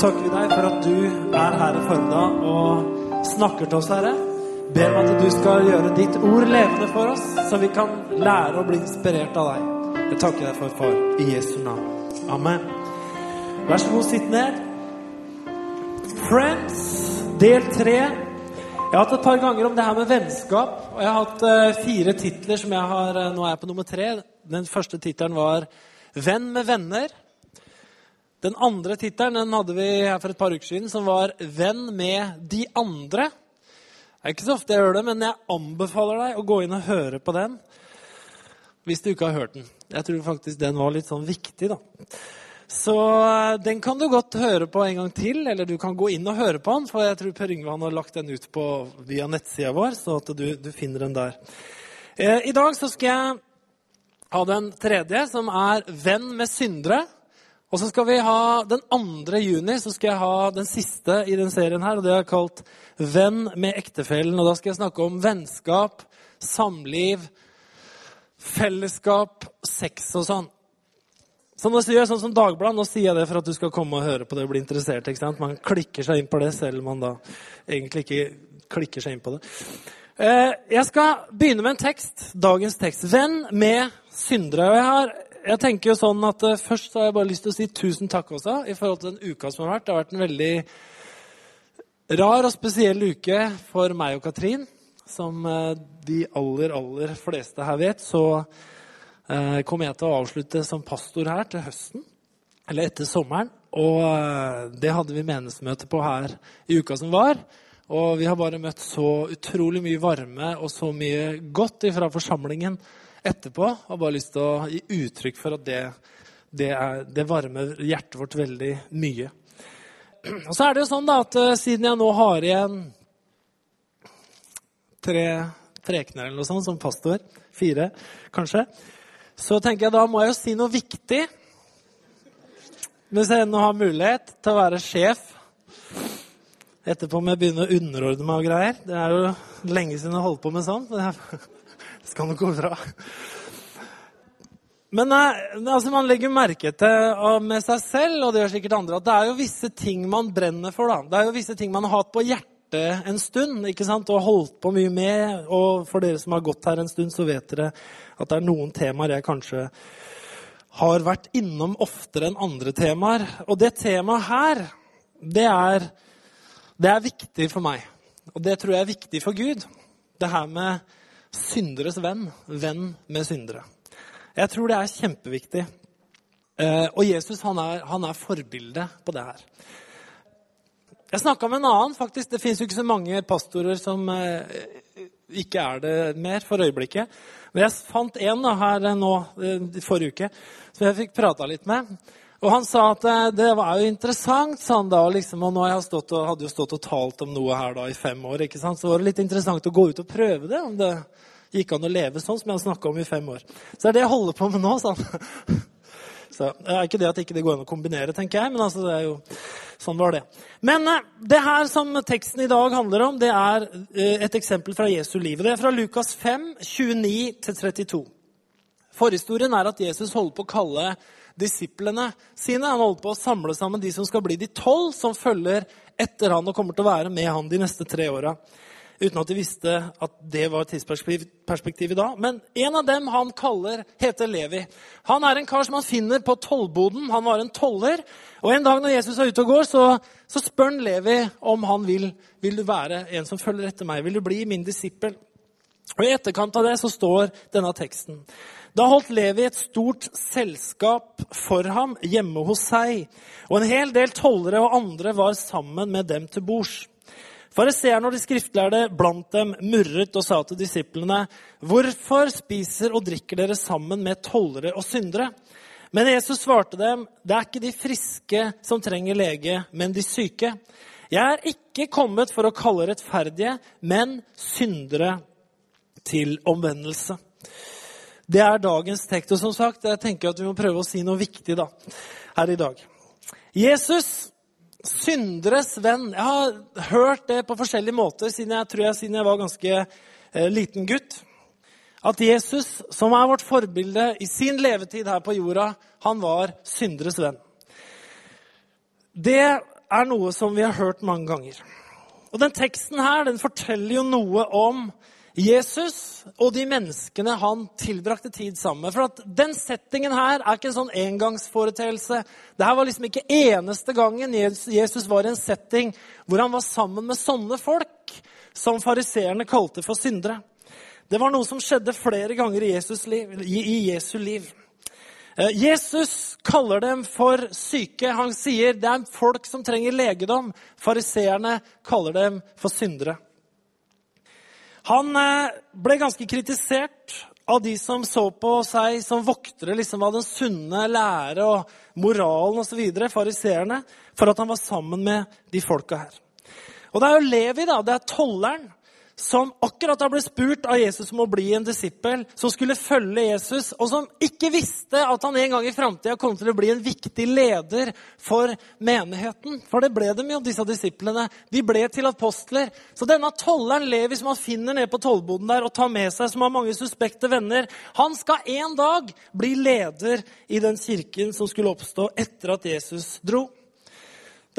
takker vi deg for at du er her i formiddag og snakker til oss, Herre. Ber om at du skal gjøre ditt ord levende for oss, så vi kan lære å bli inspirert av deg. Jeg takker deg for, far, i Jesu navn. Amen. Vær så god, sitt ned. Friends, del tre. Jeg har hatt et par ganger om det her med vennskap. Og jeg har hatt eh, fire titler som jeg har eh, Nå er jeg på nummer tre. Den første tittelen var 'Venn med venner'. Den andre tittelen den hadde vi her for et par uker siden, som var 'Venn med de andre'. Det er ikke så ofte jeg gjør det, men jeg anbefaler deg å gå inn og høre på den. Hvis du ikke har hørt den. Jeg tror faktisk den var litt sånn viktig, da. Så eh, den kan du godt høre på en gang til, eller du kan gå inn og høre på den. For jeg tror Per Yngve har lagt den ut på, via nettsida vår, så at du, du finner den der. Eh, I dag så skal jeg ha den tredje, som er 'Venn med syndere'. Og så skal vi ha den 2. juni så skal jeg ha den siste i den serien her. og Det er kalt 'Venn med ektefellen'. Og da skal jeg snakke om vennskap, samliv, fellesskap, sex og sånn. Så nå sier jeg sånn som Dagbladet, nå sier jeg det for at du skal komme og høre på det og bli interessert. ikke sant? Man klikker seg inn på det, selv om man da egentlig ikke klikker seg inn på det. Eh, Jeg skal begynne med en tekst. Dagens tekst. 'Venn med syndere'. Og jeg har jeg tenker jo sånn at uh, Først har jeg bare lyst til å si tusen takk også i forhold til den uka som har vært. Det har vært en veldig rar og spesiell uke for meg og Katrin. Som uh, de aller, aller fleste her vet, så uh, kommer jeg til å avslutte som pastor her til høsten. Eller etter sommeren. Og det hadde vi menighetsmøte på her i uka som var. Og vi har bare møtt så utrolig mye varme og så mye godt ifra forsamlingen etterpå og bare lyst til å gi uttrykk for at det, det, er, det varmer hjertet vårt veldig mye. Og så er det jo sånn da at uh, siden jeg nå har igjen tre prekener eller noe sånt som pastor, fire kanskje, så tenker jeg da må jeg jo si noe viktig. Hvis jeg ennå har mulighet til å være sjef etterpå må jeg begynne å underordne meg og greier. Det er jo lenge siden jeg holdt på med sånn. Skal nok gå bra. Men altså, man legger merke til med seg selv, og det gjør sikkert andre, at det er jo visse ting man brenner for. da. Det er jo visse ting man har hatt på hjertet en stund ikke sant? og holdt på mye med. Og for dere som har gått her en stund, så vet dere at det er noen temaer jeg kanskje har vært innom oftere enn andre temaer. Og det temaet her, det er, det er viktig for meg. Og det tror jeg er viktig for Gud. Det her med synderes venn. Venn med syndere. Jeg tror det er kjempeviktig. Eh, og Jesus han er, han er forbildet på det her. Jeg snakka med en annen. faktisk. Det fins jo ikke så mange pastorer som eh, ikke er det mer for øyeblikket. Men jeg fant en her nå i forrige uke som jeg fikk prata litt med. Og han sa at det var jo interessant, sa han da. Liksom, og nå jeg stått hadde jo stått og talt om noe her da i fem år. ikke sant? Så var det litt interessant å gå ut og prøve det. Om det gikk an å leve sånn som jeg har snakka om i fem år. Så det er det jeg holder på med nå, sa han. Så det er ikke det at ikke det går an å kombinere, tenker jeg. Men altså, det er jo, sånn var det. Men det her som teksten i dag handler om, det er et eksempel fra Jesu liv. Det er fra Lukas 5, 29-32. Forhistorien er at Jesus holder på å kalle disiplene sine. Han holder på å samle sammen de som skal bli de tolv som følger etter han og kommer til å være med han de neste tre åra. Uten at de visste at det var tidsperspektivet da. Men en av dem han kaller, heter Levi. Han er en kar som han finner på tollboden. Han var en toller. Og En dag når Jesus er ute og går, så, så spør han Levi om han vil, vil du være en som følger etter meg. Vil du bli min disippel? Og I etterkant av det så står denne teksten. Da holdt Levi et stort selskap for ham hjemme hos seg, og en hel del tollere og andre var sammen med dem til bords. Fariseerne og de skriftlærde blant dem murret og sa til disiplene.: Hvorfor spiser og drikker dere sammen med tollere og syndere? Men Jesus svarte dem, det er ikke de friske som trenger lege, men de syke. Jeg er ikke kommet for å kalle rettferdige, men syndere til omvendelse. Det er dagens tekst. Og som sagt, jeg tenker at vi må prøve å si noe viktig da, her i dag. Jesus, synderes venn. Jeg har hørt det på forskjellige måter siden jeg, tror jeg, siden jeg var ganske eh, liten gutt. At Jesus, som er vårt forbilde i sin levetid her på jorda, han var synderes venn. Det er noe som vi har hørt mange ganger. Og den teksten her, den forteller jo noe om Jesus og de menneskene han tilbrakte tid sammen med. For at den settingen her er ikke en sånn engangsforeteelse. Dette var liksom ikke eneste gangen Jesus var i en setting hvor han var sammen med sånne folk som fariseerne kalte for syndere. Det var noe som skjedde flere ganger i Jesus liv. I Jesu liv. Eh, Jesus kaller dem for syke. Han sier det er folk som trenger legedom. Fariseerne kaller dem for syndere. Han eh, ble ganske kritisert av de som så på seg som voktere liksom, av den sunne lære og moralen osv., fariseerne, for at han var sammen med de folka her. Og det er jo Levi, da, det er tolleren, som akkurat har blitt spurt av Jesus om å bli en disippel, som skulle følge Jesus, og som ikke visste at han en gang i framtida kom til å bli en viktig leder for menigheten. For det ble dem jo, disse disiplene. De ble til apostler. Så denne tolleren Levi, som han finner nede på tollboden der og tar med seg, som har mange suspekte venner, han skal en dag bli leder i den kirken som skulle oppstå etter at Jesus dro.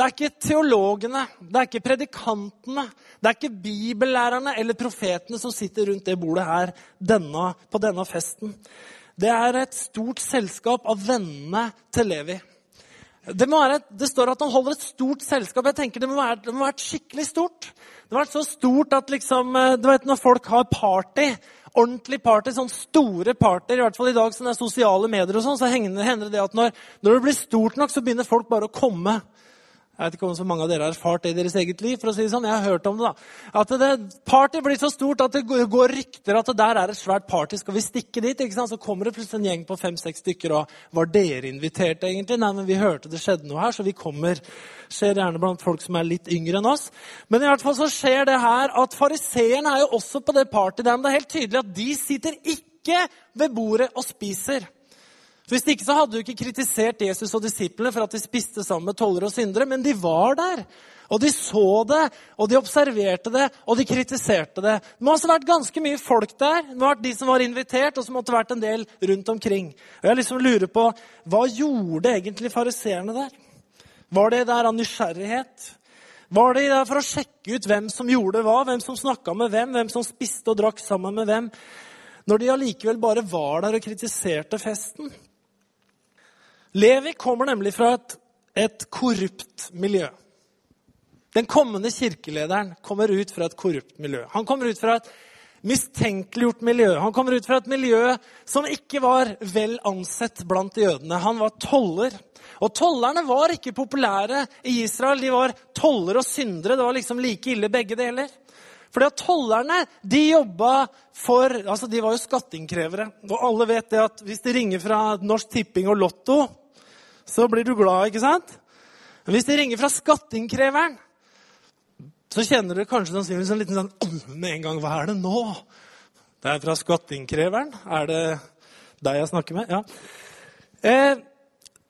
Det er ikke teologene, det er ikke predikantene, det er ikke bibellærerne eller profetene som sitter rundt det bordet her denne, på denne festen. Det er et stort selskap av vennene til Levi. Det, være, det, står at han holder et stort selskap. Jeg tenker Det må være, det må være skikkelig stort. Det må være så stort at liksom, eh, du vet, når folk har party, ordentlig party, sånn store partyer, i hvert fall i dag som det er sosiale medier, og sånn, så hender det at når, når det blir stort nok, så begynner folk bare å komme. Jeg vet ikke om så mange av dere har erfart det i deres eget liv. for å si det sånn. Jeg har hørt om det da. At det, Party blir så stort at det går rykter at det der er et svært party. Skal vi stikke dit? ikke sant? Så kommer det plutselig en gjeng på fem-seks stykker. og Var dere invitert, egentlig? Nei, men vi hørte det skjedde noe her, så vi kommer. Skjer gjerne blant folk som er litt yngre enn oss. Men i hvert fall så skjer det her at fariseerne er jo også på det partyet det er helt tydelig at de sitter ikke ved bordet og spiser. Hvis ikke så hadde du ikke kritisert Jesus og disiplene for at de spiste sammen med tollere og syndere, men de var der. Og de så det, og de observerte det, og de kritiserte det. Det må altså vært ganske mye folk der. Det må ha vært de som var invitert, og så måtte det vært en del rundt omkring. Og jeg liksom lurer på, Hva gjorde egentlig fariseerne der? Var det der av nysgjerrighet? Var de der for å sjekke ut hvem som gjorde hva, hvem som snakka med hvem, hvem som spiste og drakk sammen med hvem? Når de allikevel bare var der og kritiserte festen? Levi kommer nemlig fra et, et korrupt miljø. Den kommende kirkelederen kommer ut fra et korrupt miljø. Han kommer ut fra et mistenkeliggjort miljø. Han kommer ut fra et miljø som ikke var vel ansett blant jødene. Han var toller. Og tollerne var ikke populære i Israel. De var toller og syndere. Det var liksom like ille begge deler. Fordi at Tollerne de jobba for altså De var jo skatteinnkrevere. Og alle vet det at hvis de ringer fra Norsk Tipping og Lotto, så blir du glad, ikke sant? Men hvis det ringer fra skatteinnkreveren, så kjenner du kanskje sannsynligvis en liten sånn med en gang. Hva er det nå? Det er fra skatteinnkreveren. Er det deg jeg snakker med? Ja. Eh,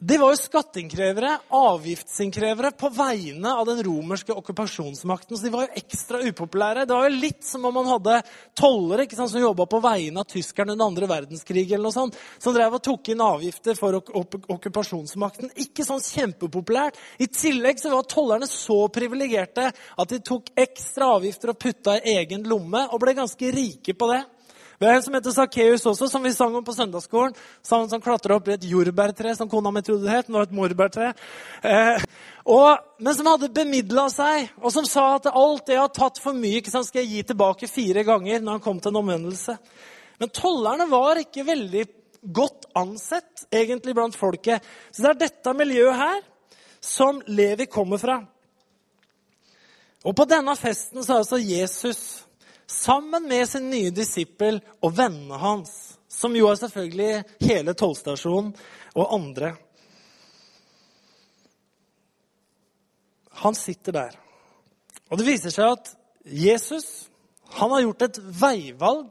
de var jo skatteinnkrevere, avgiftsinnkrevere, på vegne av den romerske okkupasjonsmakten. Så de var jo ekstra upopulære. Det var jo litt som om man hadde tollere sant, som jobba på vegne av tyskerne under andre verdenskrig, eller noe sånt, som drev og tok inn avgifter for ok ok okkupasjonsmakten. Ikke sånn kjempepopulært. I tillegg så var tollerne så privilegerte at de tok ekstra avgifter og putta i egen lomme, og ble ganske rike på det. Vi har en som heter Sakkeus også, som vi sang om på søndagsskolen. Sa som klatra opp i et jordbærtre, som kona mi trodde det het. Nå et morbærtre. Eh, og, men som hadde bemidla seg, og som sa at alt det jeg har tatt for mye, ikke sant, skal jeg gi tilbake fire ganger når han kom til en omvendelse. Men tollerne var ikke veldig godt ansett egentlig blant folket. Så det er dette miljøet her som Levi kommer fra. Og på denne festen så er altså Jesus sammen med sin nye disippel og vennene hans, som jo er selvfølgelig hele tollstasjonen og andre. Han sitter der. Og det viser seg at Jesus han har gjort et veivalg.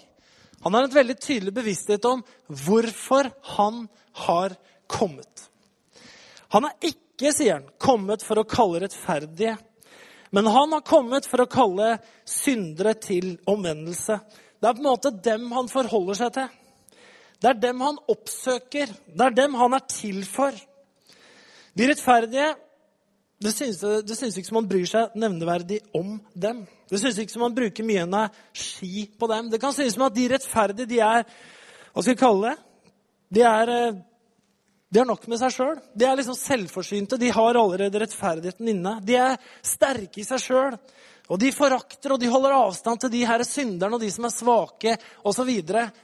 Han har en veldig tydelig bevissthet om hvorfor han har kommet. Han er ikke, sier han, kommet for å kalle rettferdige men han har kommet for å kalle syndere til omvendelse. Det er på en måte dem han forholder seg til. Det er dem han oppsøker. Det er dem han er til for. De rettferdige det synes, det synes ikke som han bryr seg nevneverdig om dem. Det synes ikke som han bruker mye energi på dem. Det kan synes som at de rettferdige, de er Hva skal vi kalle det? De er, eh, de har nok med seg sjøl. De er liksom selvforsynte. De har allerede rettferdigheten inne. De er sterke i seg sjøl. Og de forakter og de holder avstand til de her synderne og de som er svake osv.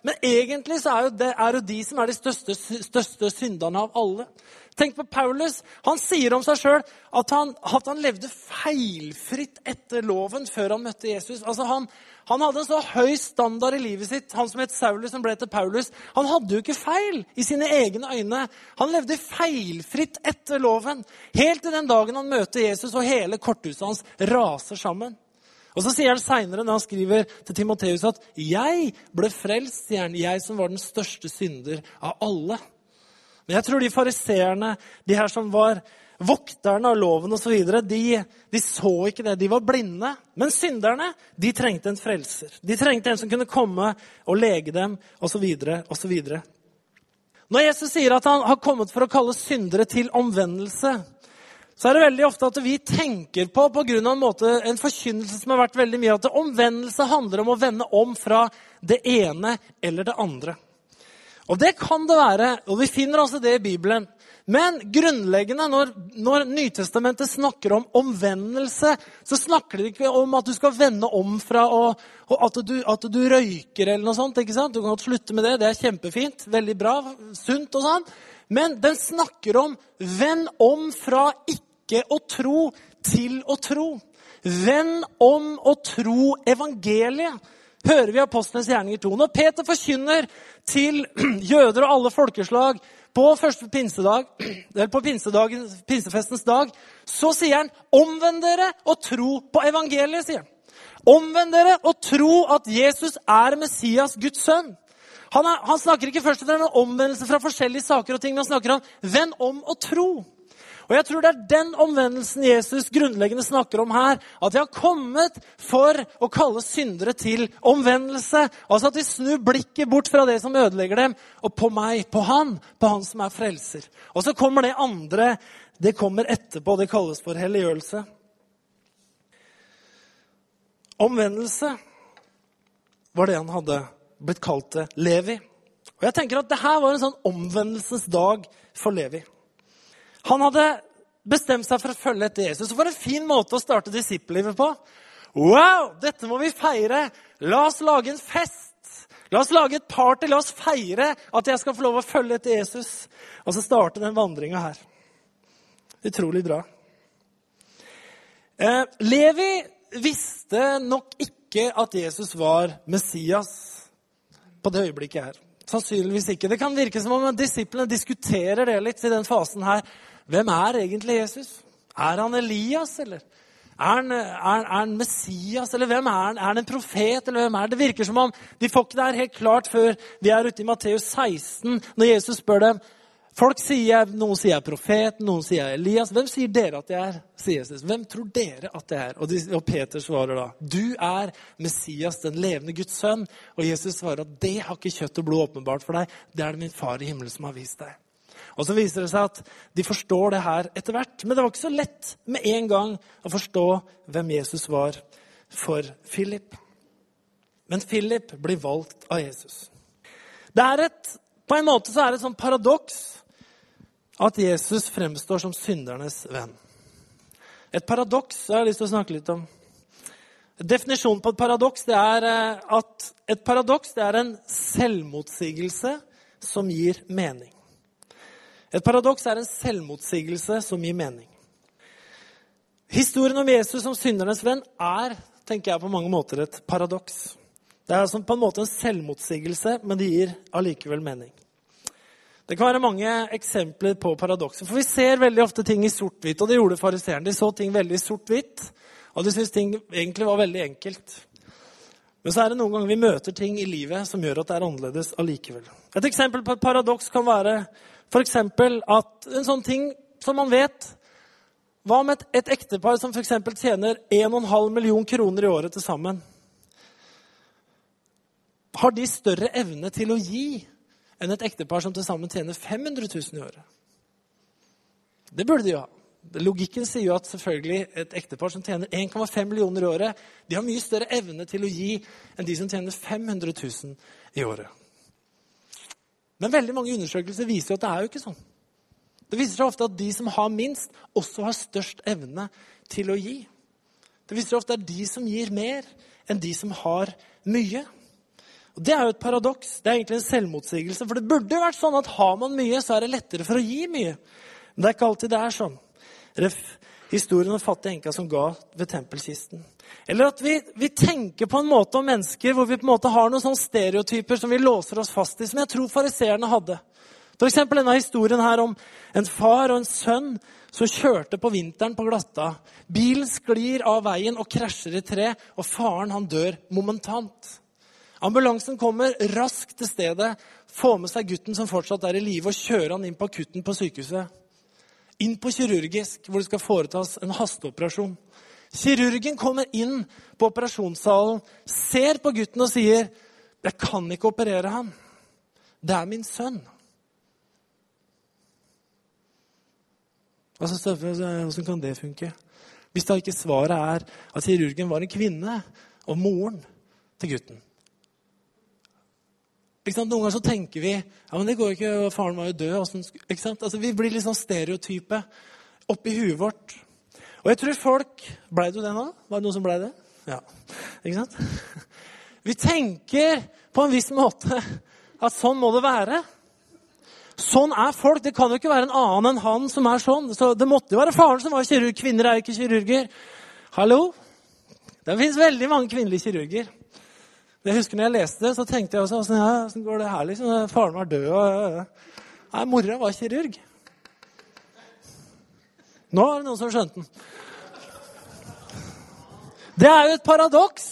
Men egentlig så er jo det er jo de som er de største, største synderne av alle. Tenk på Paulus. Han sier om seg sjøl at, at, han levde feilfritt etter loven før han møtte Jesus. Altså han, han hadde en så høy standard i livet sitt, han som het Saulus, som ble til Paulus. Han hadde jo ikke feil i sine egne øyne. Han levde feilfritt etter loven. Helt til den dagen han møter Jesus, og hele korthuset hans raser sammen. Og Så sier han seinere, når han skriver til Timoteus, at 'jeg ble frelst', sier han, 'jeg som var den største synder av alle'. Men jeg tror de fariseerne, de her som var vokterne av loven osv., de, de så ikke det. De var blinde. Men synderne de trengte en frelser. De trengte en som kunne komme og lege dem osv. osv. Når Jesus sier at han har kommet for å kalle syndere til omvendelse, så er det veldig ofte at vi tenker på på grunn av en, måte, en forkynnelse som har vært veldig mye, at omvendelse handler om å vende om fra det ene eller det andre. Og det kan det være, og vi finner altså det i Bibelen. Men grunnleggende, når, når Nytestamentet snakker om omvendelse, så snakker det ikke om at du skal vende om fra å, at, du, at, du, røyker eller noe sånt. ikke sant? Du kan godt slutte med det. Det er kjempefint. Veldig bra. Sunt og sånn. Men den snakker om vend om fra ikke å tro til å tro. Vend om å tro evangeliet, hører vi Apostlenes gjerninger 2. Når Peter forkynner til jøder og alle folkeslag på første pinsedag, eller på pinsefestens dag, så sier han 'omvend dere og tro på evangeliet'. sier han. Omvend dere og tro at Jesus er Messias, Guds sønn. Han, er, han snakker ikke først og fremst om omvendelse fra forskjellige saker, og ting, men han snakker om 'venn om og tro'. Og jeg tror det er den omvendelsen Jesus grunnleggende snakker om her. At de har kommet for å kalle syndere til omvendelse. Altså at de snur blikket bort fra det som ødelegger dem, og på meg, på han, på han som er frelser. Og så kommer det andre. Det kommer etterpå. Det kalles for helliggjørelse. Omvendelse var det han hadde blitt kalt Levi. Og jeg tenker at Dette var en sånn omvendelsens dag for Levi. Han hadde bestemt seg for å følge etter Jesus. For en fin måte å starte disippellivet på. Wow, dette må vi feire! La oss lage en fest! La oss lage et party, la oss feire at jeg skal få lov å følge etter Jesus. Og så starte den vandringa her. Utrolig bra. Eh, Levi visste nok ikke at Jesus var Messias på det øyeblikket her. Sannsynligvis ikke. Det kan virke som om disiplene diskuterer det litt i den fasen her. Hvem er egentlig Jesus? Er han Elias, eller? Er han, er, er han, Messias, eller hvem er han? Er han en profet, eller hvem er han? Det virker som om de får ikke det her helt klart før vi er ute i Matteus 16, når Jesus spør dem. Folk sier, Noen sier jeg er profet, noen sier jeg er Elias. Hvem sier dere at jeg er? sier Jesus. Hvem tror dere at jeg er? Og, de, og Peter svarer da, du er Messias, den levende Guds sønn. Og Jesus svarer at det har ikke kjøtt og blod åpenbart for deg, det er det min far i himmelen som har vist deg. Og så viser det seg at de forstår det her etter hvert. Men det var ikke så lett med en gang å forstå hvem Jesus var for Philip. Men Philip blir valgt av Jesus. Det er et, på en måte så er det et sånt paradoks at Jesus fremstår som syndernes venn. Et paradoks jeg har lyst til å snakke litt om. Definisjonen på et paradoks det er eh, at et paradoks det er en selvmotsigelse som gir mening. Et paradoks er en selvmotsigelse som gir mening. Historien om Jesus som syndernes venn er tenker jeg, på mange måter et paradoks. Det er altså på en måte en selvmotsigelse, men det gir allikevel mening. Det kan være mange eksempler på paradokser. For vi ser veldig ofte ting i sort-hvitt. Og det gjorde fariseerne. De så ting veldig sort-hvitt, og de syntes ting egentlig var veldig enkelt. Men så er det noen ganger vi møter ting i livet som gjør at det er annerledes allikevel. Et eksempel på et paradoks kan være F.eks. at en sånn ting som man vet Hva med et, et ektepar som f.eks. tjener 1,5 million kroner i året til sammen? Har de større evne til å gi enn et ektepar som til sammen tjener 500 000 i året? Det burde de jo ha. Logikken sier jo at selvfølgelig et ektepar som tjener 1,5 millioner i året, de har mye større evne til å gi enn de som tjener 500 000 i året. Men veldig mange undersøkelser viser at det er jo ikke sånn. Det viser seg ofte at de som har minst, også har størst evne til å gi. Det viser seg ofte at det er de som gir mer, enn de som har mye. Og Det er jo et paradoks. Det er egentlig en selvmotsigelse. For det burde jo vært sånn at har man mye, så er det lettere for å gi mye. Men det er ikke alltid det er sånn. Ref. Historien om fattige enka som ga ved tempelkisten. Eller at vi, vi, tenker på en måte om mennesker hvor vi på en måte har noen sånne stereotyper som vi låser oss fast i, som jeg tror fariseerne hadde. F.eks. denne historien her om en far og en sønn som kjørte på vinteren på glatta. Bilen sklir av veien og krasjer i tre, og faren han dør momentant. Ambulansen kommer raskt til stedet, får med seg gutten som fortsatt er i live, og kjører han inn på akutten på sykehuset. Inn på kirurgisk, hvor det skal foretas en hasteoperasjon. Kirurgen kommer inn på operasjonssalen, ser på gutten og sier, 'Jeg kan ikke operere ham. Det er min sønn.' Altså, Hvordan kan det funke? Hvis da ikke svaret er at kirurgen var en kvinne og moren til gutten. Noen ganger så tenker vi ja, men det går ikke, faren var jo død. Altså, vi blir litt sånn stereotype oppi huet vårt. Og jeg tror folk Blei du det nå? Var det noen som blei det? Ja. Ikke sant? Vi tenker på en viss måte at sånn må det være. Sånn er folk. Det kan jo ikke være en annen enn han som er sånn. Så Det måtte jo være faren som var kirurg. Kvinner er jo ikke kirurger. Hallo? Det fins veldig mange kvinnelige kirurger. Jeg husker når jeg leste det, så tenkte jeg også åssen ja, går det her? liksom? Faren var død, og Nei, mora var kirurg. Nå er det noen som skjønte den. Det er jo et paradoks.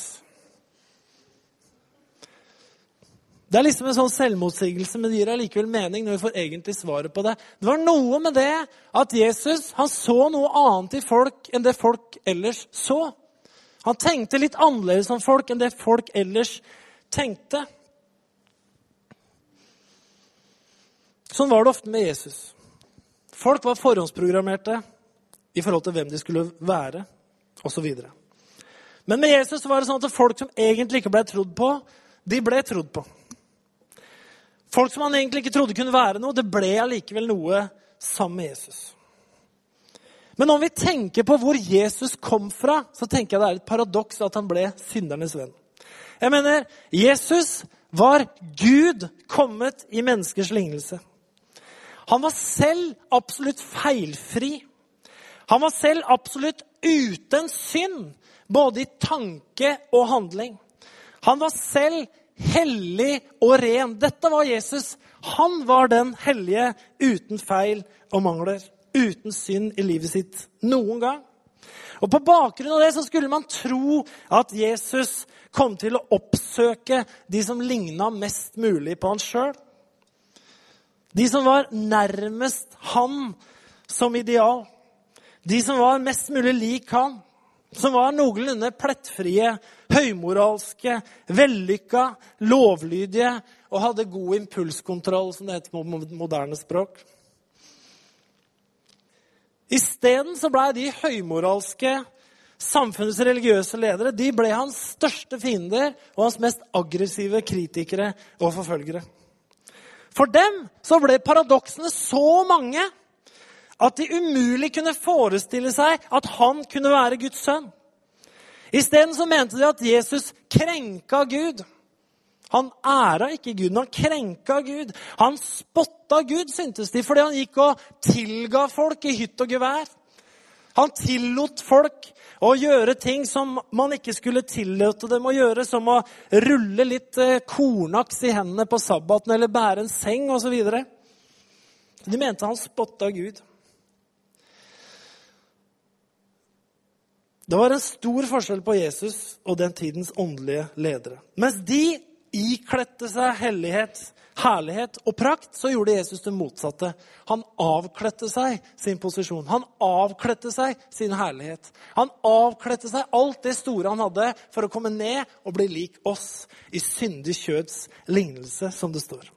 Det er liksom en sånn selvmotsigelse, men det gir allikevel mening når vi får egentlig svaret på det. Det var noe med det at Jesus han så noe annet i folk enn det folk ellers så. Han tenkte litt annerledes om folk enn det folk ellers tenkte. Sånn var det ofte med Jesus. Folk var forhåndsprogrammerte i forhold til hvem de skulle være, osv. Men med Jesus var det sånn at folk som egentlig ikke ble trodd på, de ble trodd på. Folk som han egentlig ikke trodde kunne være noe, det ble allikevel noe sammen med Jesus. Men om vi tenker på hvor Jesus kom fra, så tenker jeg det er et paradoks at han ble syndernes venn. Jeg mener, Jesus var Gud kommet i menneskers lignelse. Han var selv absolutt feilfri. Han var selv absolutt uten synd, både i tanke og handling. Han var selv hellig og ren. Dette var Jesus. Han var den hellige uten feil og mangler uten synd i livet sitt noen gang. Og På bakgrunn av det så skulle man tro at Jesus kom til å oppsøke de som ligna mest mulig på han sjøl. De som var nærmest han som ideal. De som var mest mulig lik han. Som var noenlunde plettfrie, høymoralske, vellykka, lovlydige og hadde god impulskontroll, som det heter på moderne språk. Isteden blei de høymoralske samfunnets religiøse ledere de ble hans største fiender og hans mest aggressive kritikere og forfølgere. For dem så ble paradoksene så mange at de umulig kunne forestille seg at han kunne være Guds sønn. Isteden mente de at Jesus krenka Gud. Han æra ikke Gud, men han krenka Gud. Han spotta Gud, syntes de, fordi han gikk og tilga folk i hytt og gevær. Han tillot folk å gjøre ting som man ikke skulle tillate dem å gjøre, som å rulle litt eh, kornaks i hendene på sabbaten eller bære en seng osv. De mente han spotta Gud. Det var en stor forskjell på Jesus og den tidens åndelige ledere. Mens de ikledte seg hellighet, herlighet og prakt, så gjorde Jesus det motsatte. Han avkledte seg sin posisjon. Han avkledte seg sin herlighet. Han avkledte seg alt det store han hadde, for å komme ned og bli lik oss i syndig kjøds lignelse, som det står.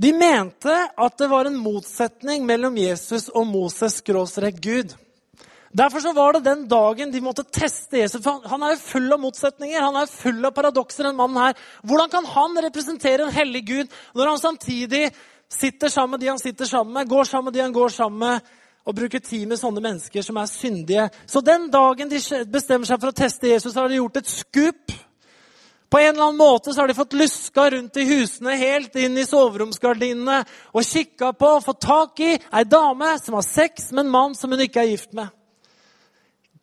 De mente at det var en motsetning mellom Jesus og Moses skråstrek Gud. Derfor så var det den dagen de måtte teste Jesus. For han er jo full av motsetninger, han er jo full av paradokser. den mannen her. Hvordan kan han representere en hellig Gud når han samtidig sitter sammen med de han sitter sammen med, går sammen med de han går sammen med, og bruker tid med sånne mennesker som er syndige? Så den dagen de bestemmer seg for å teste Jesus, har de gjort et skup på en eller annen måte så har de fått luska rundt i husene, helt inn i soveromsgardinene og kikka på og fått tak i ei dame som har sex med en mann som hun ikke er gift med.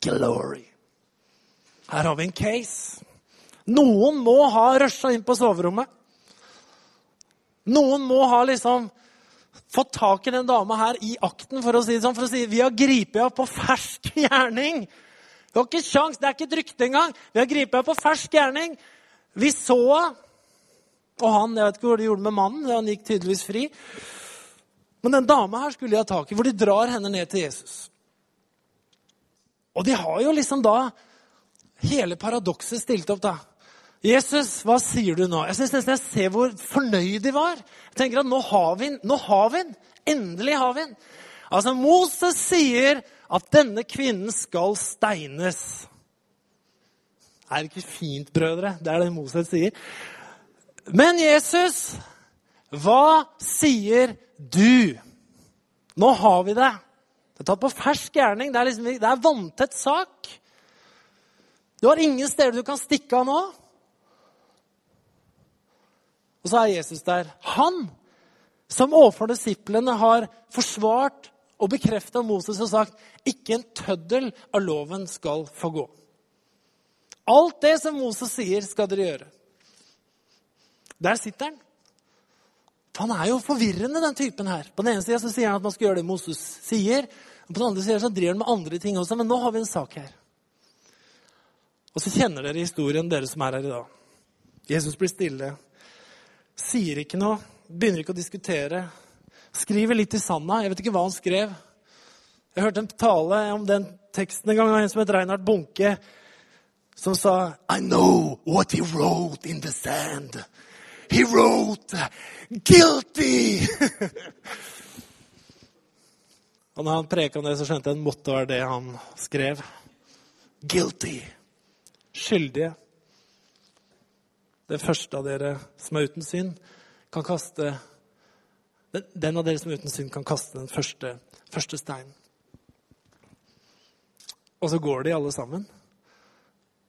Glory. Her har vi en case. Noen må ha rusha inn på soverommet. Noen må ha liksom fått tak i den dama her i akten, for å si det sånn. For å si vi har gripet henne på fersk gjerning. Har ikke sjans, Det er ikke et rykte engang. Vi har gripet henne på fersk gjerning. Vi så henne. Og han, jeg vet ikke hva de gjorde med mannen. Han gikk tydeligvis fri. Men den dama her skulle de ha tak i, hvor de drar henne ned til Jesus. Og de har jo liksom da hele paradokset stilt opp, da. Jesus, hva sier du nå? Jeg synes nesten jeg ser hvor fornøyd de var. Jeg tenker at nå har vi den. Nå har vi den. Endelig har vi den. Altså, Moses sier at denne kvinnen skal steines. Er det ikke fint, brødre? Det er det Moses sier. Men Jesus, hva sier du? Nå har vi det. Det er tatt på fersk gjerning. Det er, liksom, det er vanntett sak. Du har ingen steder du kan stikke av nå. Og så er Jesus der. Han som overfor disiplene har forsvart og bekrefta Moses og sagt ikke en tøddel av loven skal få gå. Alt det som Moses sier, skal dere gjøre. Der sitter han. Han er jo forvirrende, den typen her. På den ene sida sier han at man skal gjøre det Moses sier. og På den andre sida driver han med andre ting også. Men nå har vi en sak her. Og så kjenner dere historien, dere som er her i dag. Jesus blir stille, sier ikke noe, begynner ikke å diskutere. Skriver litt i sanda. Jeg vet ikke hva han skrev. Jeg hørte en tale om den teksten en gang av en som het Reinhard Bunke som sa I know what he wrote in the sand. He wrote 'guilty'. Og når han preka om det, så skjønte jeg at måtte være det han skrev. Guilty. Skyldige. Den første av dere som er uten synd, kan kaste Den av dere som er uten synd, kan kaste den første, første steinen. Og så går de alle sammen.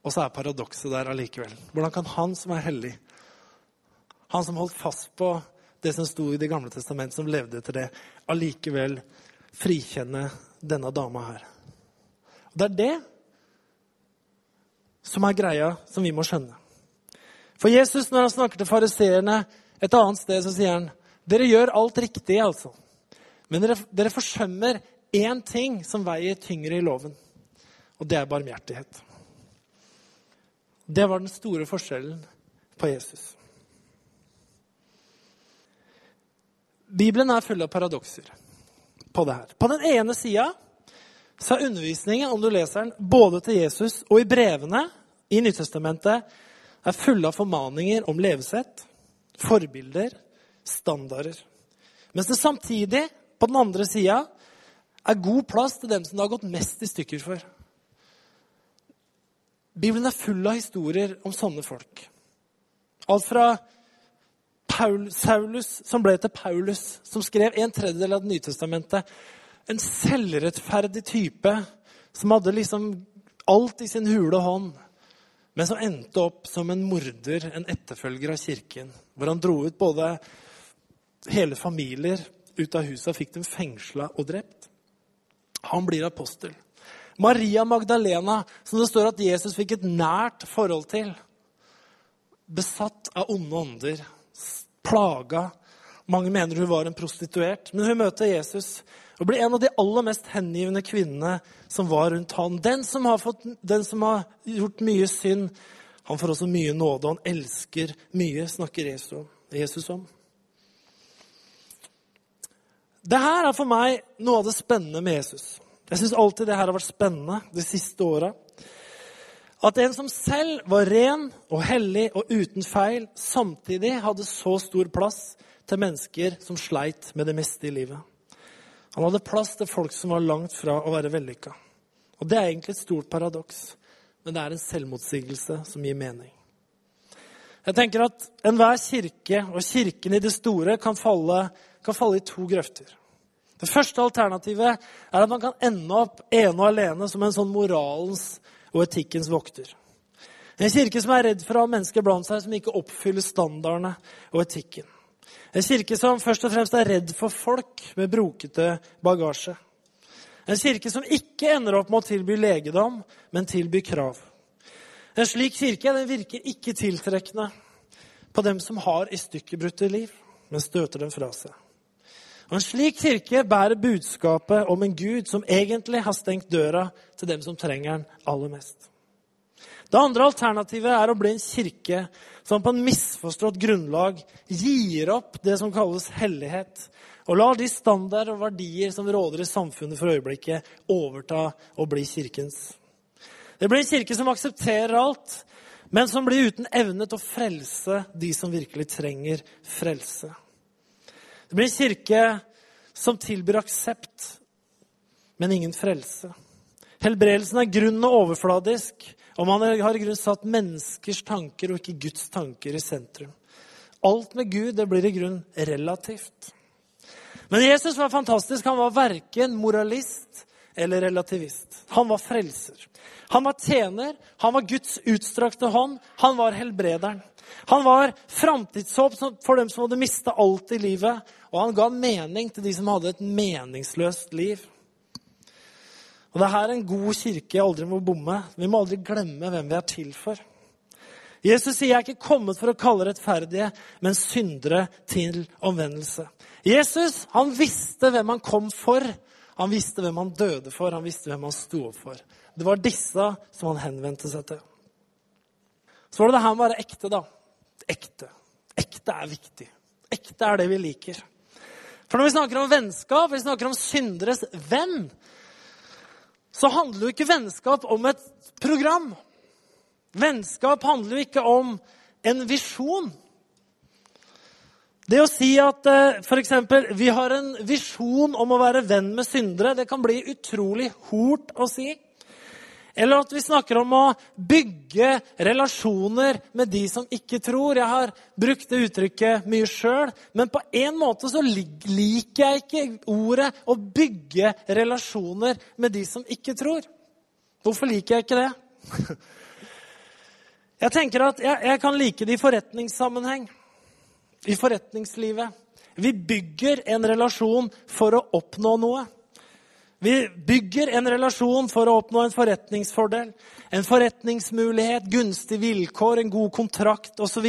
Og så er paradokset der allikevel. Hvordan kan han som er hellig, han som holdt fast på det som sto i Det gamle testamentet, som levde etter det, allikevel frikjenne denne dama her? Og Det er det som er greia som vi må skjønne. For Jesus, når han snakker til fariseerne et annet sted, så sier han dere gjør alt riktig, altså. Men dere, dere forsømmer én ting som veier tyngre i loven, og det er barmhjertighet. Det var den store forskjellen på Jesus. Bibelen er full av paradokser på det her. På den ene sida er undervisningen, om du leser den, både til Jesus og i brevene i Nyttestamentet, er fulle av formaninger om levesett, forbilder, standarder. Mens det samtidig, på den andre sida, er god plass til dem som det har gått mest i stykker for. Bibelen er full av historier om sånne folk. Alt fra Paul, Saulus, som ble til Paulus, som skrev en tredjedel av Det nye testamentet. En selvrettferdig type som hadde liksom alt i sin hule hånd, men som endte opp som en morder, en etterfølger av kirken. Hvor han dro ut både hele familier ut av huset og fikk dem fengsla og drept. Han blir apostel. Maria Magdalena, som det står at Jesus fikk et nært forhold til. Besatt av onde ånder, plaga. Mange mener hun var en prostituert. Men hun møter Jesus og blir en av de aller mest hengivne kvinnene som var rundt ham. Den som har, fått, den som har gjort mye synd, han får også mye nåde. Han elsker mye, snakker Jesus om. Dette er for meg noe av det spennende med Jesus. Jeg syns alltid det her har vært spennende de siste åra. At en som selv var ren og hellig og uten feil, samtidig hadde så stor plass til mennesker som sleit med det meste i livet. Han hadde plass til folk som var langt fra å være vellykka. Og det er egentlig et stort paradoks, men det er en selvmotsigelse som gir mening. Jeg tenker at Enhver kirke og kirken i det store kan falle, kan falle i to grøfter. Det første alternativet er at man kan ende opp ene og alene som en sånn moralens og etikkens vokter. En kirke som er redd for å ha mennesker blant seg som ikke oppfyller standardene og etikken. En kirke som først og fremst er redd for folk med brokete bagasje. En kirke som ikke ender opp med å tilby legedom, men tilby krav. En slik kirke den virker ikke tiltrekkende på dem som har i stykkebrutte liv, men støter dem fra seg. Og En slik kirke bærer budskapet om en Gud som egentlig har stengt døra til dem som trenger den aller mest. Det andre alternativet er å bli en kirke som på en misforstått grunnlag gir opp det som kalles hellighet, og lar de standarder og verdier som råder i samfunnet for øyeblikket, overta og bli kirkens. Det blir en kirke som aksepterer alt, men som blir uten evne til å frelse de som virkelig trenger frelse. Det blir en kirke som tilbyr aksept, men ingen frelse. Helbredelsen er grunn og overfladisk, og man har i grunn satt menneskers tanker og ikke Guds tanker i sentrum. Alt med Gud det blir i grunn relativt. Men Jesus var fantastisk. Han var verken moralist eller relativist. Han var frelser. Han var tjener, han var Guds utstrakte hånd, han var helbrederen. Han var framtidshåp for dem som hadde mista alt i livet, og han ga mening til de som hadde et meningsløst liv. Og det er en god kirke aldri må bomme. Vi må aldri glemme hvem vi er til for. Jesus sier, 'Jeg er ikke kommet for å kalle rettferdige, men syndere til omvendelse'. Jesus han visste hvem han kom for. Han visste hvem han døde for, han visste hvem han sto opp for. Det var disse som han henvendte seg til. Så var det det her med å være ekte, da. Ekte. Ekte er viktig. Ekte er det vi liker. For når vi snakker om vennskap, vi snakker om synderes venn, så handler jo ikke vennskap om et program. Vennskap handler jo ikke om en visjon. Det å si at eh, f.eks. vi har en visjon om å være venn med syndere, det kan bli utrolig hort å si. Eller at vi snakker om å bygge relasjoner med de som ikke tror. Jeg har brukt det uttrykket mye sjøl, men på en måte så liker jeg ikke ordet 'å bygge relasjoner med de som ikke tror'. Hvorfor liker jeg ikke det? Jeg tenker at jeg, jeg kan like det i forretningssammenheng. I forretningslivet. Vi bygger en relasjon for å oppnå noe. Vi bygger en relasjon for å oppnå en forretningsfordel, en forretningsmulighet, gunstige vilkår, en god kontrakt osv.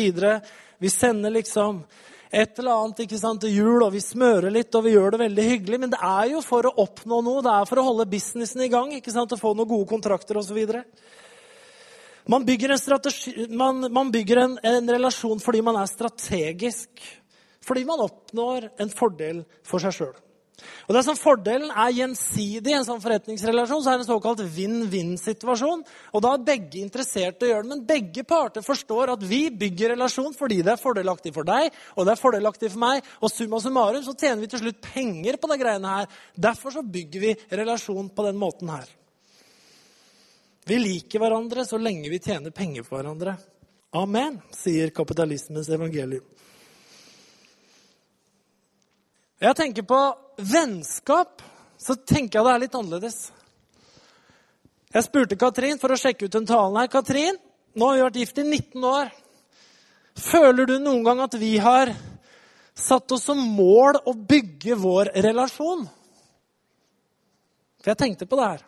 Vi sender liksom et eller annet ikke sant, til jul, og vi smører litt og vi gjør det veldig hyggelig. Men det er jo for å oppnå noe, det er for å holde businessen i gang ikke sant, og få noen gode kontrakter osv. Man bygger, en, strategi, man, man bygger en, en relasjon fordi man er strategisk. Fordi man oppnår en fordel for seg sjøl. Og det som Fordelen er gjensidig i en sånn forretningsrelasjon, så er det en såkalt vinn-vinn-situasjon. Og Da er begge interesserte i å gjøre det, men begge parter forstår at vi bygger relasjon fordi det er fordelaktig for deg og det er fordelaktig for meg. Og summa summarum så tjener vi til slutt penger på de greiene her. Derfor så bygger vi relasjon på den måten her. Vi liker hverandre så lenge vi tjener penger på hverandre. Amen, sier kapitalismens evangelium. Jeg tenker på vennskap, så tenker jeg det er litt annerledes. Jeg spurte Katrin for å sjekke ut den talen her. Katrin, nå har vi vært gift i 19 år. Føler du noen gang at vi har satt oss som mål å bygge vår relasjon? For jeg tenkte på det her.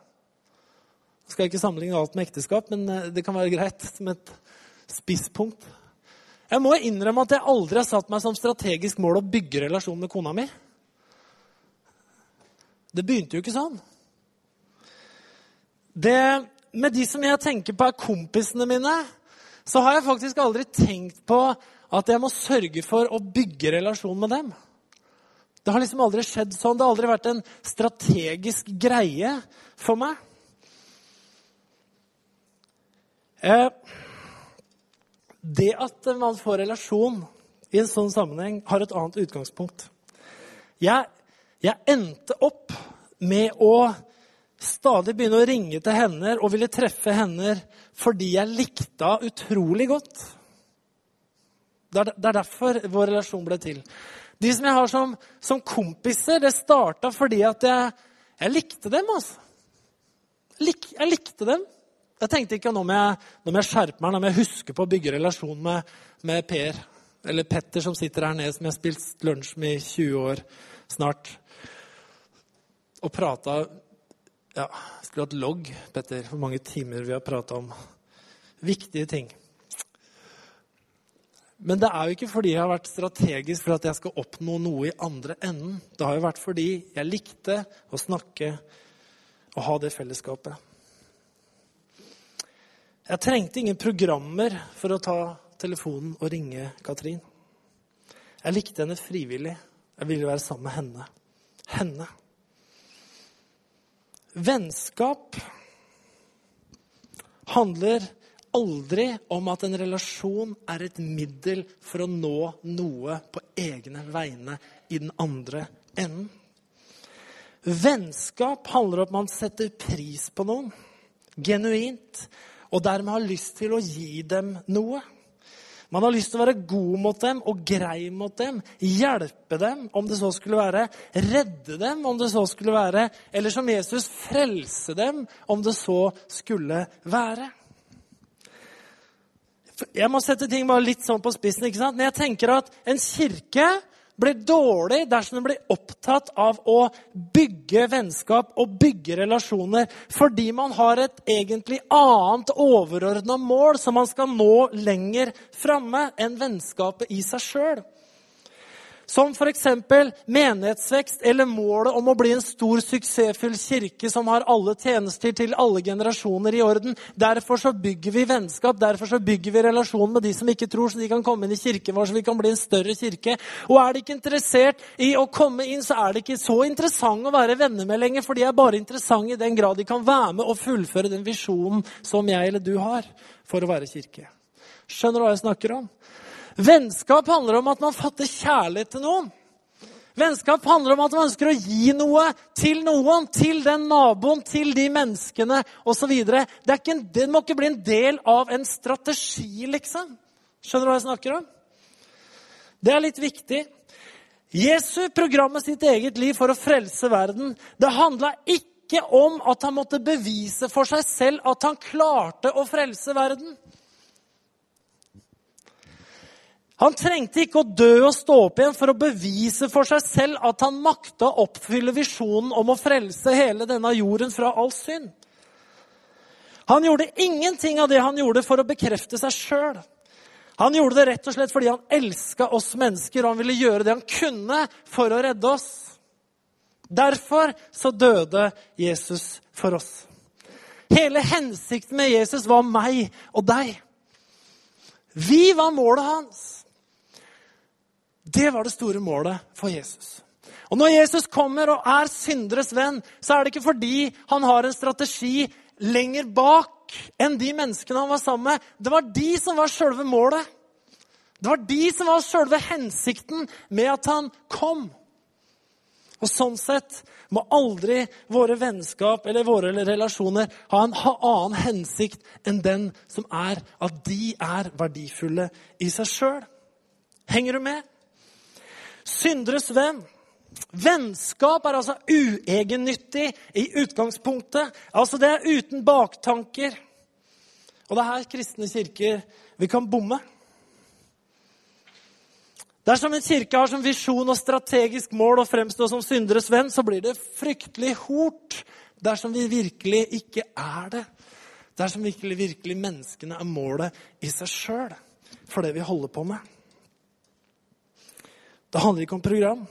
Jeg skal ikke sammenligne alt med ekteskap, men eh, det kan være greit som et spisspunkt. Jeg må innrømme at jeg aldri har satt meg som strategisk mål å bygge relasjon med kona mi. Det begynte jo ikke sånn. Det, med de som jeg tenker på er kompisene mine, så har jeg faktisk aldri tenkt på at jeg må sørge for å bygge relasjon med dem. Det har liksom aldri skjedd sånn. Det har aldri vært en strategisk greie for meg. Eh, det at man får relasjon i en sånn sammenheng har et annet utgangspunkt. Jeg, jeg endte opp med å stadig begynne å ringe til henne og ville treffe henne fordi jeg likte henne utrolig godt. Det er, det er, derfor vår relasjon ble til. De som jeg har som, som kompiser, det starta fordi at jeg, jeg likte dem. altså. Lik, jeg likte dem. Jeg tenkte ikke nå må jeg, nå må jeg skjerpe meg, nå må jeg huske på å bygge relasjon med, med Per. Eller Petter, som sitter her nede, som jeg har spilt lunsj med i 20 år snart. Og prata Ja, skulle hatt logg, Petter, hvor mange timer vi har prata om viktige ting. Men det er jo ikke fordi jeg har vært strategisk for at jeg skal oppnå noe i andre enden. Det har jo vært fordi jeg likte å snakke og ha det fellesskapet. Jeg trengte ingen programmer for å ta telefonen og ringe Katrin. Jeg likte henne frivillig. Jeg ville være sammen med henne. Henne. Vennskap handler aldri om at en relasjon er et middel for å nå noe på egne vegne i den andre enden. Vennskap handler om at man setter pris på noen genuint og dermed har lyst til å gi dem noe. Man har lyst til å være god mot dem og grei mot dem. Hjelpe dem, om det så skulle være. Redde dem, om det så skulle være. Eller som Jesus, frelse dem, om det så skulle være. Jeg må sette ting bare litt sånn på spissen. ikke sant? Men jeg tenker at en kirke blir dårlig dersom den blir opptatt av å bygge vennskap og bygge relasjoner fordi man har et egentlig annet overordna mål som man skal nå lenger framme enn vennskapet i seg sjøl. Som f.eks. menighetsvekst eller målet om å bli en stor, suksessfull kirke som har alle tjenester til alle generasjoner i orden. Derfor så bygger vi vennskap, derfor så bygger vi relasjon med de som ikke tror, så de kan komme inn i kirken vår, så vi kan bli en større kirke. Og er de ikke interessert i å komme inn, så er det ikke så interessant å være venner med lenger, for de er bare interessante i den grad de kan være med og fullføre den visjonen som jeg eller du har for å være kirke. Skjønner du hva jeg snakker om? Vennskap handler om at man fatter kjærlighet til noen. Vennskap handler om at man ønsker å gi noe til noen, til den naboen, til de menneskene osv. Det, det må ikke bli en del av en strategi, liksom. Skjønner du hva jeg snakker om? Det er litt viktig. Jesu program med sitt eget liv for å frelse verden, det handla ikke om at han måtte bevise for seg selv at han klarte å frelse verden. Han trengte ikke å dø og stå opp igjen for å bevise for seg selv at han makta å oppfylle visjonen om å frelse hele denne jorden fra all synd. Han gjorde ingenting av det han gjorde, for å bekrefte seg sjøl. Han gjorde det rett og slett fordi han elska oss mennesker, og han ville gjøre det han kunne for å redde oss. Derfor så døde Jesus for oss. Hele hensikten med Jesus var meg og deg. Vi var målet hans. Det var det store målet for Jesus. Og Når Jesus kommer og er synderes venn, så er det ikke fordi han har en strategi lenger bak enn de menneskene han var sammen med. Det var de som var sjølve målet. Det var de som var sjølve hensikten med at han kom. Og Sånn sett må aldri våre vennskap eller våre relasjoner ha en annen hensikt enn den som er at de er verdifulle i seg sjøl. Henger du med? Synderes venn. Vennskap er altså uegennyttig i utgangspunktet. Altså Det er uten baktanker. Og det er her kristne kirker vi kan bomme. Dersom en kirke har som visjon og strategisk mål å fremstå som synderes venn, så blir det fryktelig hort dersom vi virkelig ikke er det. Dersom virkelig, virkelig menneskene er målet i seg sjøl for det vi holder på med. Det handler ikke om program.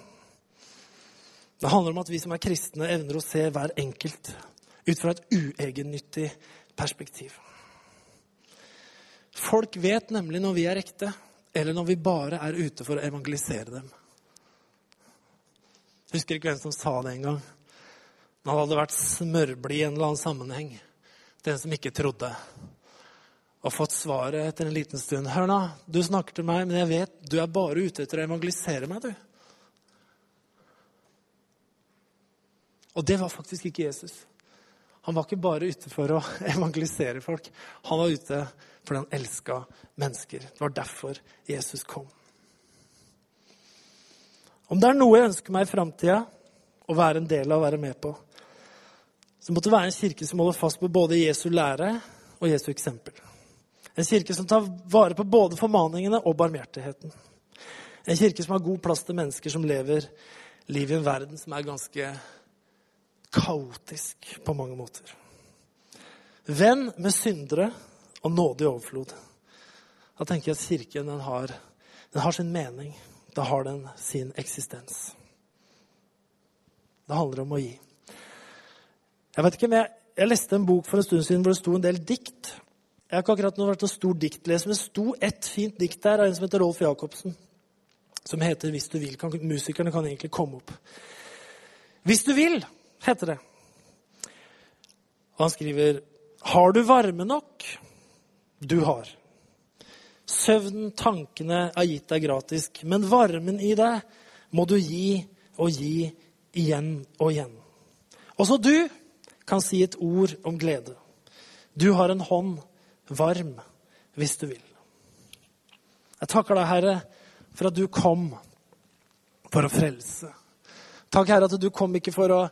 Det handler om at vi som er kristne, evner å se hver enkelt ut fra et uegennyttig perspektiv. Folk vet nemlig når vi er ekte, eller når vi bare er ute for å evangelisere dem. Jeg husker ikke hvem som sa det en gang. Han hadde vært smørblid i en eller annen sammenheng. Den som ikke trodde. Og fått svaret etter en liten stund. Hør nå, du snakker til meg, men jeg vet du er bare ute etter å evangelisere meg, du. Og det var faktisk ikke Jesus. Han var ikke bare ute for å evangelisere folk. Han var ute fordi han elska mennesker. Det var derfor Jesus kom. Om det er noe jeg ønsker meg i framtida å være en del av, å være med på, så måtte det være en kirke som holder fast på både Jesu lære og Jesu eksempel. En kirke som tar vare på både formaningene og barmhjertigheten. En kirke som har god plass til mennesker som lever liv i en verden som er ganske kaotisk på mange måter. Venn med syndere og nådig overflod. Da tenker jeg at kirken den har, den har sin mening. Da har den sin eksistens. Det handler om å gi. Jeg vet ikke om jeg, jeg leste en bok for en stund siden hvor det sto en del dikt. Jeg har ikke akkurat vært en stor diktleser, men det sto ett fint dikt der av en som heter Rolf Jacobsen. Som heter 'Hvis du vil'. Kan, musikerne kan egentlig komme opp. 'Hvis du vil', heter det. Og han skriver 'Har du varme nok?' Du har. Søvnen, tankene er gitt deg gratis, men varmen i deg må du gi og gi igjen og igjen. Også du kan si et ord om glede. Du har en hånd varm hvis du vil. Jeg takker deg, Herre, for at du kom for å frelse. Takk, Herre, at du kom ikke for å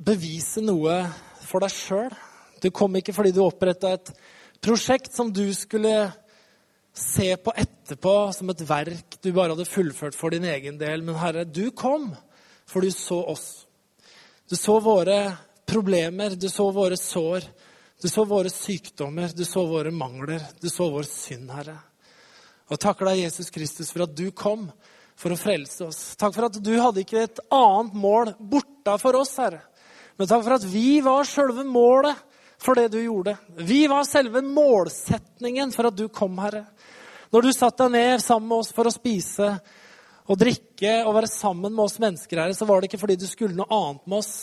bevise noe for deg sjøl. Du kom ikke fordi du oppretta et prosjekt som du skulle se på etterpå som et verk du bare hadde fullført for din egen del. Men Herre, du kom for du så oss. Du så våre problemer, du så våre sår. Du så våre sykdommer, du så våre mangler, du så vår synd, Herre. Og takker deg, Jesus Kristus, for at du kom for å frelse oss. Takk for at du hadde ikke et annet mål borta for oss, Herre. Men takk for at vi var selve målet for det du gjorde. Vi var selve målsetningen for at du kom, Herre. Når du satte deg ned sammen med oss for å spise og drikke og være sammen med oss mennesker Herre, så var det ikke fordi du skulle noe annet med oss.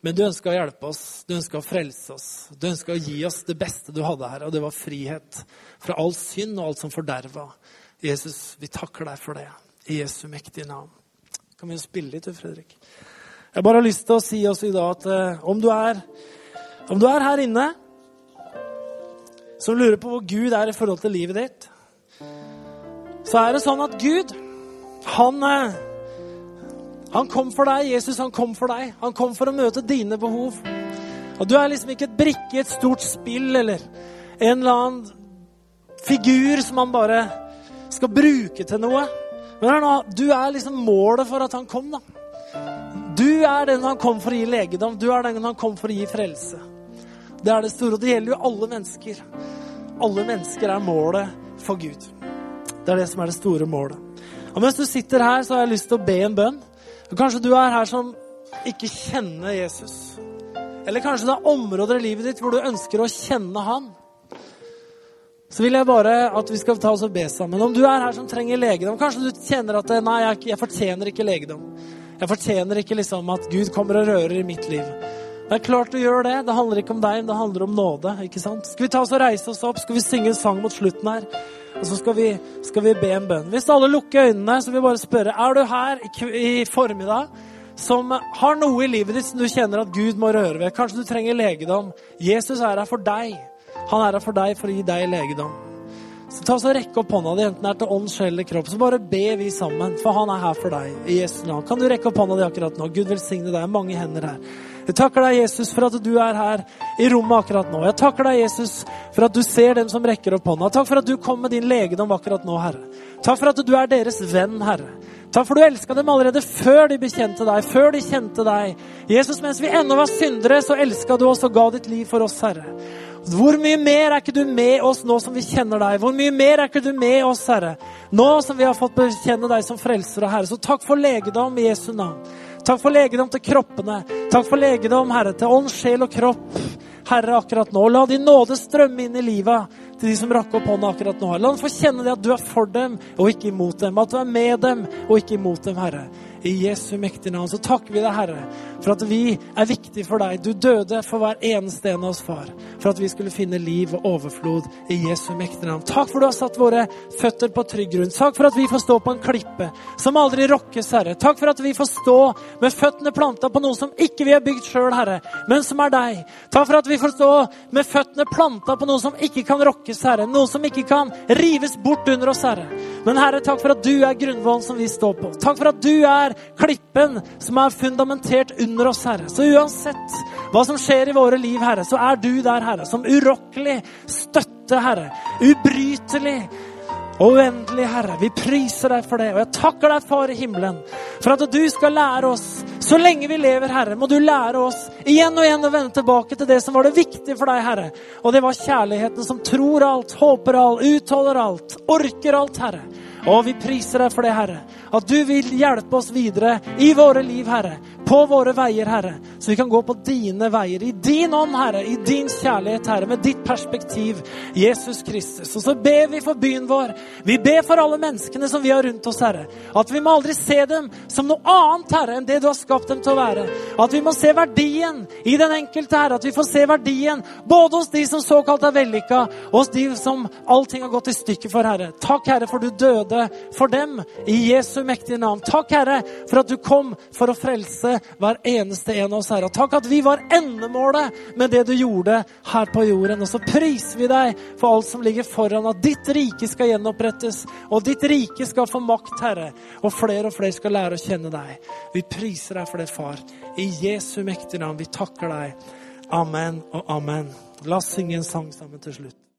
Men du ønska å hjelpe oss, du ønska å frelse oss. Du ønska å gi oss det beste du hadde her, og det var frihet fra all synd og alt som forderva. Jesus, vi takker deg for det. I Jesu mektige navn. Kan vi spille litt, Fredrik? Jeg bare har lyst til å si oss i dag at uh, om, du er, om du er her inne som lurer på hvor Gud er i forhold til livet ditt, så er det sånn at Gud han, eh, han kom for deg. Jesus han kom for deg. Han kom for å møte dine behov. Og du er liksom ikke et brikke i et stort spill eller en eller annen figur som han bare skal bruke til noe. Men nå, du er liksom målet for at han kom, da. Du er den han kom for å gi legedom. Du er den han kom for å gi frelse. Det er det store, og det gjelder jo alle mennesker. Alle mennesker er målet for Gud. Det er det som er det store målet. Og mens du sitter her, så har jeg lyst til å be en bønn. Kanskje du er her som ikke kjenner Jesus. Eller kanskje det er områder i livet ditt hvor du ønsker å kjenne han. Så vil jeg bare at vi skal ta oss og be sammen. Om du er her som trenger legedom, kanskje du kjenner at nei, jeg, jeg fortjener ikke legedom. Jeg fortjener ikke liksom at Gud kommer og rører i mitt liv. Det er klart du gjør det. Det handler ikke om deg, men det handler om nåde. ikke sant? Skal vi ta oss og reise oss opp? Skal vi synge en sang mot slutten her? Og så skal vi, skal vi be en bønn. Hvis alle lukker øynene, så vil jeg bare spørre Er du her i i formiddag som har noe i livet ditt som du kjenner at Gud må røre ved? Kanskje du trenger legedom. Jesus er her for deg. Han er her for deg for å gi deg legedom. Så ta så Rekk opp hånda di, enten det er til ånd, sjel eller kropp. Så bare be vi sammen, for han er her for deg. i Jesu navn. Kan du rekke opp hånda di akkurat nå? Gud velsigne deg. Mange hender her. Jeg takker deg, Jesus, for at du er her i rommet akkurat nå. Jeg takker deg, Jesus, for at du ser dem som rekker opp hånda. Takk for at du kom med din legedom akkurat nå, Herre. Takk for at du er deres venn, Herre. Takk for du elska dem allerede før de bekjente deg, før de kjente deg. Jesus, mens vi ennå var syndere, så elska du oss og ga ditt liv for oss, Herre. Hvor mye mer er ikke du med oss nå som vi kjenner deg? Hvor mye mer er ikke du med oss, Herre, nå som vi har fått bekjenne deg som frelser og Herre? Så takk for legedom i Jesu navn. Takk for legedom til kroppene. Takk for legedom, Herre, til ånd, sjel og kropp. Herre, akkurat nå. La din nåde strømme inn i livet til de som rakk opp hånda akkurat nå. La dem få kjenne det at du er for dem og ikke imot dem. At du er med dem og ikke imot dem, Herre. I Jesu mektige navn så takker vi deg, Herre, for at vi er viktige for deg. Du døde for hver eneste en av oss, far, for at vi skulle finne liv og overflod i Jesu mektige navn. Takk for du har satt våre føtter på trygg grunn. Takk for at vi får stå på en klippe som aldri rokkes, Herre. Takk for at vi får stå med føttene planta på noe som ikke vi har bygd sjøl, Herre, men som er deg. Takk for at vi får stå med føttene planta på noe som ikke kan rokkes, Herre. Noe som ikke kan rives bort under oss, Herre. Men Herre, takk for at du er grunnvollen som vi står på. Takk for at du er er klippen som er fundamentert under oss, Herre. Så uansett hva som skjer i våre liv, Herre, så er du der, Herre, som urokkelig støtte, Herre. Ubrytelig og uendelig, Herre. Vi priser deg for det. Og jeg takker deg, Far i himmelen, for at du skal lære oss Så lenge vi lever, Herre, må du lære oss igjen og igjen å vende tilbake til det som var det viktige for deg, Herre. Og det var kjærligheten som tror alt, håper alt, utholder alt, orker alt, Herre. Og vi priser deg for det, Herre. At du vil hjelpe oss videre i våre liv, Herre. På våre veier, Herre. Så vi kan gå på dine veier. I din ånd, Herre. I din kjærlighet, Herre. Med ditt perspektiv, Jesus Kristus. Og så ber vi for byen vår. Vi ber for alle menneskene som vi har rundt oss, Herre. At vi må aldri se dem som noe annet, Herre, enn det du har skapt dem til å være. At vi må se verdien i den enkelte, Herre. At vi får se verdien både hos de som såkalt er vellykka, og hos de som allting har gått i stykker for, Herre. Takk, Herre, for du døde for dem i Jesus Jesu mektige navn. Takk, Herre, for at du kom for å frelse hver eneste en av oss, Herre. Takk at vi var endemålet med det du gjorde her på jorden. Og så priser vi deg for alt som ligger foran, at ditt rike skal gjenopprettes, og ditt rike skal få makt, Herre. Og flere og flere skal lære å kjenne deg. Vi priser deg for det, far. I Jesu mektige navn. Vi takker deg. Amen og amen. La oss synge en sang sammen til slutt.